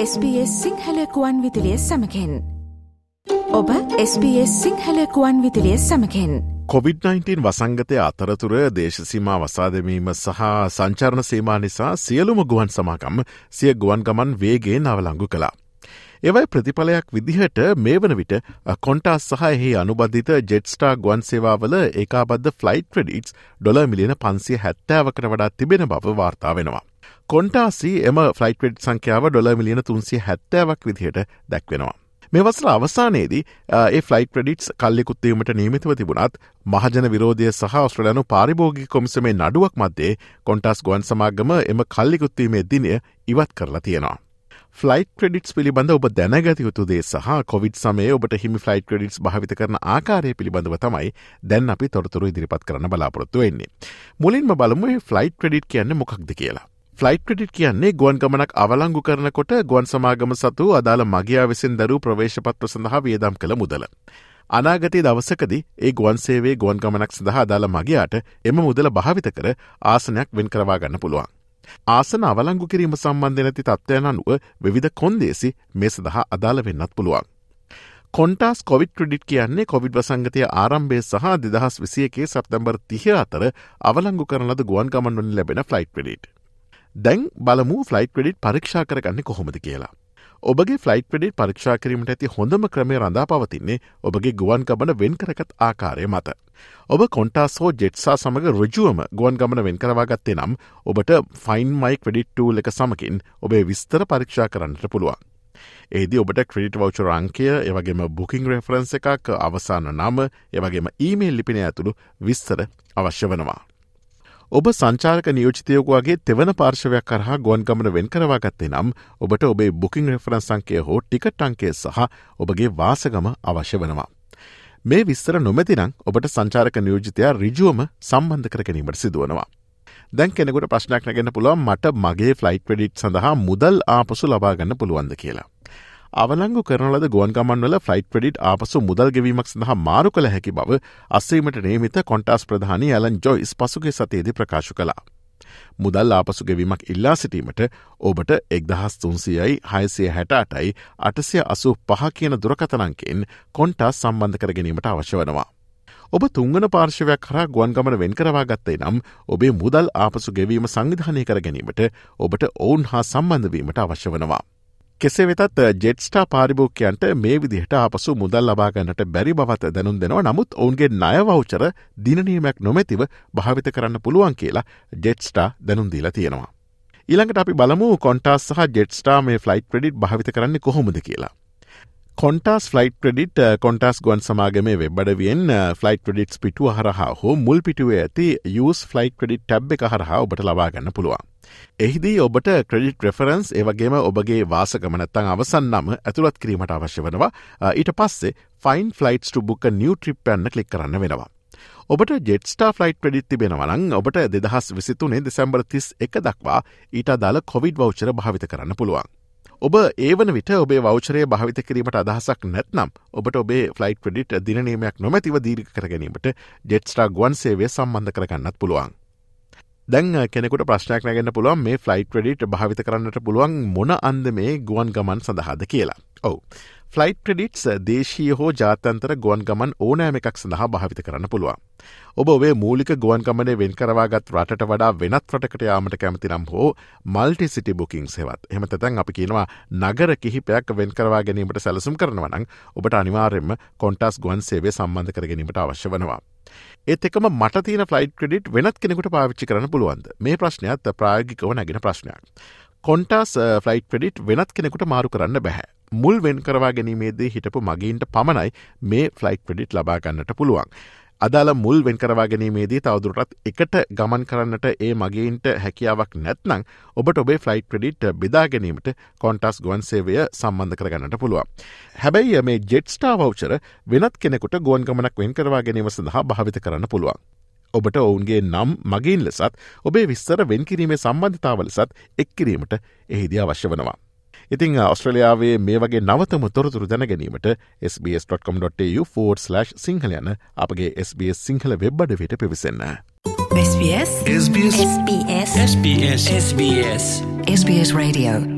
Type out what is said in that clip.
SBS සිංහලකුවන් විදිලිය සමකෙන් ඔබ SBS සිංහලකුවන් විදිලිය සමකෙන් COVID-19 වසංගතය අතරතුර දේශසීමා වසාදමීම සහ සංචරණ සේමා නිසා සියලුම ගුවන් සමාගම් සිය ගුවන් ගමන් වේගේ නවලංගු කලා. එවයි ප්‍රතිඵලයක් විදිහට මේ වන විට කොන්ටස් සහ එහි අනුබද්ධිත ජෙට්ස්ටා ගුවන් සේවාවල ඒකාබද්ධ ෆ්ලයිට් ක්‍රඩිටස් ඩොල මිලියන පන්සිය හැත්තෑවකට වඩා තිබෙන බව වාර්තා වෙනවා. කොන්ටාසි එම ෆලයිට් සංඛ්‍යාව ඩොල මිලියන තුන්සිය හැත්තෑවක් විදිහට දැක්වෙනවා. මෙවසර අවසානයේදී ඒ ෆලයිට් ක්‍රඩිටස් කල්ලෙකුත්තීමට නීමිතව තිබුණත් මහජන විරෝධය සහ ඔස්ට්‍රලයනු පාරිභෝගි කොමිසමේ නඩුවක් මධ්‍යේ කොන්ටස් ගුවන් සමාගම එම කල්ලිකුත්තීමේ දිනය ඉවත් කරලා තියෙනවා. ෆලයිට ක්‍රඩිටස් පිළිබඳ ඔබ දැනගත යුතුදේ සහ කොවිඩ් සමය ඔබට හිමි ෆලයිට ක්‍රඩිටස් භාවිත කරන ආකාරය පිළිබඳව තමයි දැන් අපි තොරතුරු ඉදිරිපත් කරන බලාපොරොත්තු වෙන්නේ. මුලින්ම බලමු ෆලයිට ක්‍රඩිට් කියන්න මොකක්ද කියලා. ෆලයිට් ක්‍රඩිට් කියන්නේ ගුවන් ගමනක් අවලංගු කරනකොට ගුවන් සමාගම සතු අදාළ මගයා විසින් දරු ප්‍රවේශපත්‍ර සඳහා වියදම් කළ මුදල. අනාගතයේ දවසකද ඒ ගුවන්සේවේ ගුවන් ගමනක් සඳහා අදාළ මගයාට එම මුදල භාවිත කර ආසනයක් වෙන් කරවා ගන්න පුළුවන්. ආසන අවලංගු කිරීම සම්බන්ධ නැති තත්ත්වයන අනුව විධ කොන්දේසි මේ සඳහා අදාළ වෙන්නත් පුළුවන්. කොන්ටස් කොවිඩ් ක්‍රඩිට් කියන්නේ කොවිඩ් වසංගතය ආරම්භය සහ දෙදහස් විසියකේ සප්තැම්බර් තිහ අතර අවලංගු කරනද ගුවන් ගමන්වලින් ලැබෙන ෆලයිට් ක්‍රඩිට්. දැන් බලමු ෆලයිට් ක්‍රඩිට් පරීක්ෂා කරගන්න කොහොමද කියලා. ඔබගේ ෆලයිට් ක්‍රඩිට් පරීක්ෂා කිරීමට ඇති හොඳම ක්‍රමය රඳා පවතින්නේ ඔබගේ ගුවන් ගමන වෙන් කරකත් ආකාරය මත. ඔබ කොන්ටස් හෝ ජෙට්සා සමඟ රජුවම ගුවන් ගමන වෙන් කරවාගත්තේ නම් ඔබට ෆයින් මයි ක්‍රඩිට්ටූ එක සමකින් ඔබේ විස්තර පරීක්ෂා කරන්නට පුළුවන්. ඒදි ඔබට ක්‍රඩිට වෞච රංකය එවගේම බුකින් රෙෆරන්ස එකක් අවසාන නම එවගේම ඊමේල් ලිපින ඇතුළු විස්තර අවශ්‍ය වනවා. ඔබ සංචාරක නියෝජිතයකුවගේ තෙවන පාර්ශවයක් කරහා ගොන්ගමන වෙන් කරවාගත්තේ නම් ඔබට ඔබේ බුකින් රෙෆරන්ස් සංකය හෝ ටිකට් අංකය සහ ඔබගේ වාසගම අවශ්‍ය වනවා. මේ විස්තර නොමැතිනම් ඔබට සංචාරක නියෝජිතයා රිජුවම සම්බන්ධ කර ගැනීමට සිදුවනවා. දැන් කෙනෙකුට ප්‍රශ්නයක් නැගෙන පුළුවන් මට මගේ ෆලයිට් ක්‍රඩිට් සඳහා මුදල් ආපසු ලබාගන්න පුළුවන්ද කියලා. අවලංගු කරනලද ගුවන් ගමන්වල ෆලයිට් ක්‍රඩිට් ආපසු මුදල් ගෙවීමක් සඳහා මාරු කළ හැකි බව අස්සීමට නේමිත කොන්ටස් ප්‍රධානී ඇලන් ජොයිස් පසුගේ සතේද ප්‍රකාශ කලා. මුදල් ආපසු ගෙවීමක් ඉල්ලා සිටීමට ඔබට එක්දහස් තුන්සියයි හයසය හැටටයි අටසය අසු පහ කියන දුරකතනංකෙන් කොන්ටස් සම්බන්ධ කර ගැනීමට අවශ්‍ය වනවා. ඔබ තුංගන පාර්ශවයක් කර ගුවන් ගමන වෙන් කරවා ගත්තේ නම් ඔබේ මුදල් ආපසු ගෙවීම සංවිධානය කර ගැනීමට ඔබට ඔවුන් හා සම්බන්ධවීමට අවශ්‍ය වනවා. කෙසේ වෙතත් ජෙට්ස්ටා පාරිභෝකයන්ට මේ විදිහට අපසු මුදල් ලබාගන්නට බැරි බවත දැනුම් දෙනවා නමුත් ඔවුන්ගේ නයවෞචර දිනනීමයක් නොමැතිව භාවිත කරන්න පුළුවන් කියලා ජෙට්ස්ටා දැනුම්දීලා තියෙනවා. ඊළඟට අපි බලමු කොන්ටස් සහ ජෙට්ස්ටා මේ ෆලයිට් ක්‍රඩිට් භාවිත කරන්න කොහොමද කියලා. කොන්ටස් ෆලයිට් ක්‍රඩිට් කොන්ටස් ගුවන් සමාගමේ වෙබ්බඩවියෙන් ෆලයිට් ක්‍රඩිටස් පිටුව හරහා හෝ මුල් පිටුවේ ඇති යස් ෆලයිට් ක්‍රඩිට් ටැබ් එක හරහා ඔබට ලබාගන්න පුළුවන්. එහිදී ඔබට ක්‍රඩිට් රෙෆරන්ස් ඒවගේම ඔබගේ වාසකමනත්තං අවසන් නම ඇතුළත් කිරීමට අවශ්‍ය වනවා ඊට පස්සේ ෆයින් ෆලයිට් ටුබුක් නිිය ට්‍රිප් යන්න කලික් කරන්න වෙනවා. ඔබට ජෙට්ස්ටා ෆලයිට් ප්‍රඩිත් තිබෙනවනං ඔබට දෙදහස් විසිතුනේ දෙසැම්බර් තිස් එක දක්වා ඊට දාල කොවිඩ් වෞචර භාවිත කරන්න පුළුවන්. ඔබ ඒවන විට ඔබේ වෞචරය භාවිත කිරීමට අදහසක් නැත්නම් ඔබට ඔබේ ෆලයිට් ක්‍රඩිට් දිනනීමයක් නොමැතිව දීර්ක කර ගැනීමට ජෙට්ස්ටා ගුවන් සේවය සම්බන්ධ කරගන්නත් පුළුවන්. දැන් කෙනෙකුට ප්‍රශ්නයක් නැගන්න පුළුවන් මේ ෆලයිට් ක්‍රඩිට් භාවිත කරන්නට පුළුවන් මොන අන්ද මේ ගුවන් ගමන් සඳහාද කියලා. ඔවු. ෆලයිට් ක්‍රඩිට්ස් දේශී හෝ ජාතන්තර ගුවන් ගමන් ඕනෑම එකක් සඳහා භාවිත කරන්න පුළුවන්. ඔබ ඔබේ මූලික ගුවන් ගමනේ වෙන් කරවාගත් රටට වඩා වෙනත් රටකට යාමට කැමති නම් හෝ මල්ටි සිටි බුකින් සෙවත් එමතැන් අපි කියනවා නගර කිහිපයක් වෙන් කරවා ගැනීමට සැලසුම් කරනවනං ඔබට අනිවාර්යෙන්ම කොන්ටස් ගුවන් සේවේ සම්බන්ධ කර ගැනීමට අවශ්‍ය වනවා. ඒත් එකම මට තියන ෆලයිට් ක්‍රඩිට් වෙනත් කෙනෙකුට පාවිච්චි කරන පුළුවන්ද මේ ප්‍රශ්නයත් ප්‍රායගිකව නැගෙන ප්‍රශ්නයක්. කොන්ටස් ෆලයිට් ක්‍රඩිට් වෙනත් කෙනෙකුට මාරු කරන්න බැහැ. මුල් වෙන් කරවා ගැනීමේදී හිටපු මගීන්ට පමණයි මේ ෆලයිට් ක්‍රඩිට් ලබාගන්නට පුළුවන්. අදාළ මුල් වෙන් කරවා ගැනීමේදී තවදුරටත් එකට ගමන් කරන්නට ඒ මගේන්ට හැකියාවක් නැත්නං ඔබට ඔබේ ෆලයිට් ක්‍රඩිට් බෙදා ගැනීමට කොන්ටස් ගුවන් සේවය සම්බන්ධ කරගන්නට පුළුවන්. හැබැයි මේ ජෙට්ස්ටා වෞචර වෙනත් කෙනෙකුට ගුවන් ගමනක් වෙන් කරවා ගැනීම සඳහා භාවිත කරන්න පුළුවන්. ඔබට ඔවුන්ගේ නම් මගින් ලෙසත් ඔබේ විස්සර වෙන් කිරීමේ සම්බන්ධතාව ලෙසත් එක්කිරීමට එහිදී අවශ්‍ය වනවා. ඉතිං ඔස්ට්‍රලියාවේ මේ වගේ නවතම තොරතුරු දැනගැනීමට SBS.com.tu4/ සිංහල යන අපගේ SBS සිංහල වෙබ්බඩ විට පිවිසන්න. SBS SBS SBS SBS SBS Radio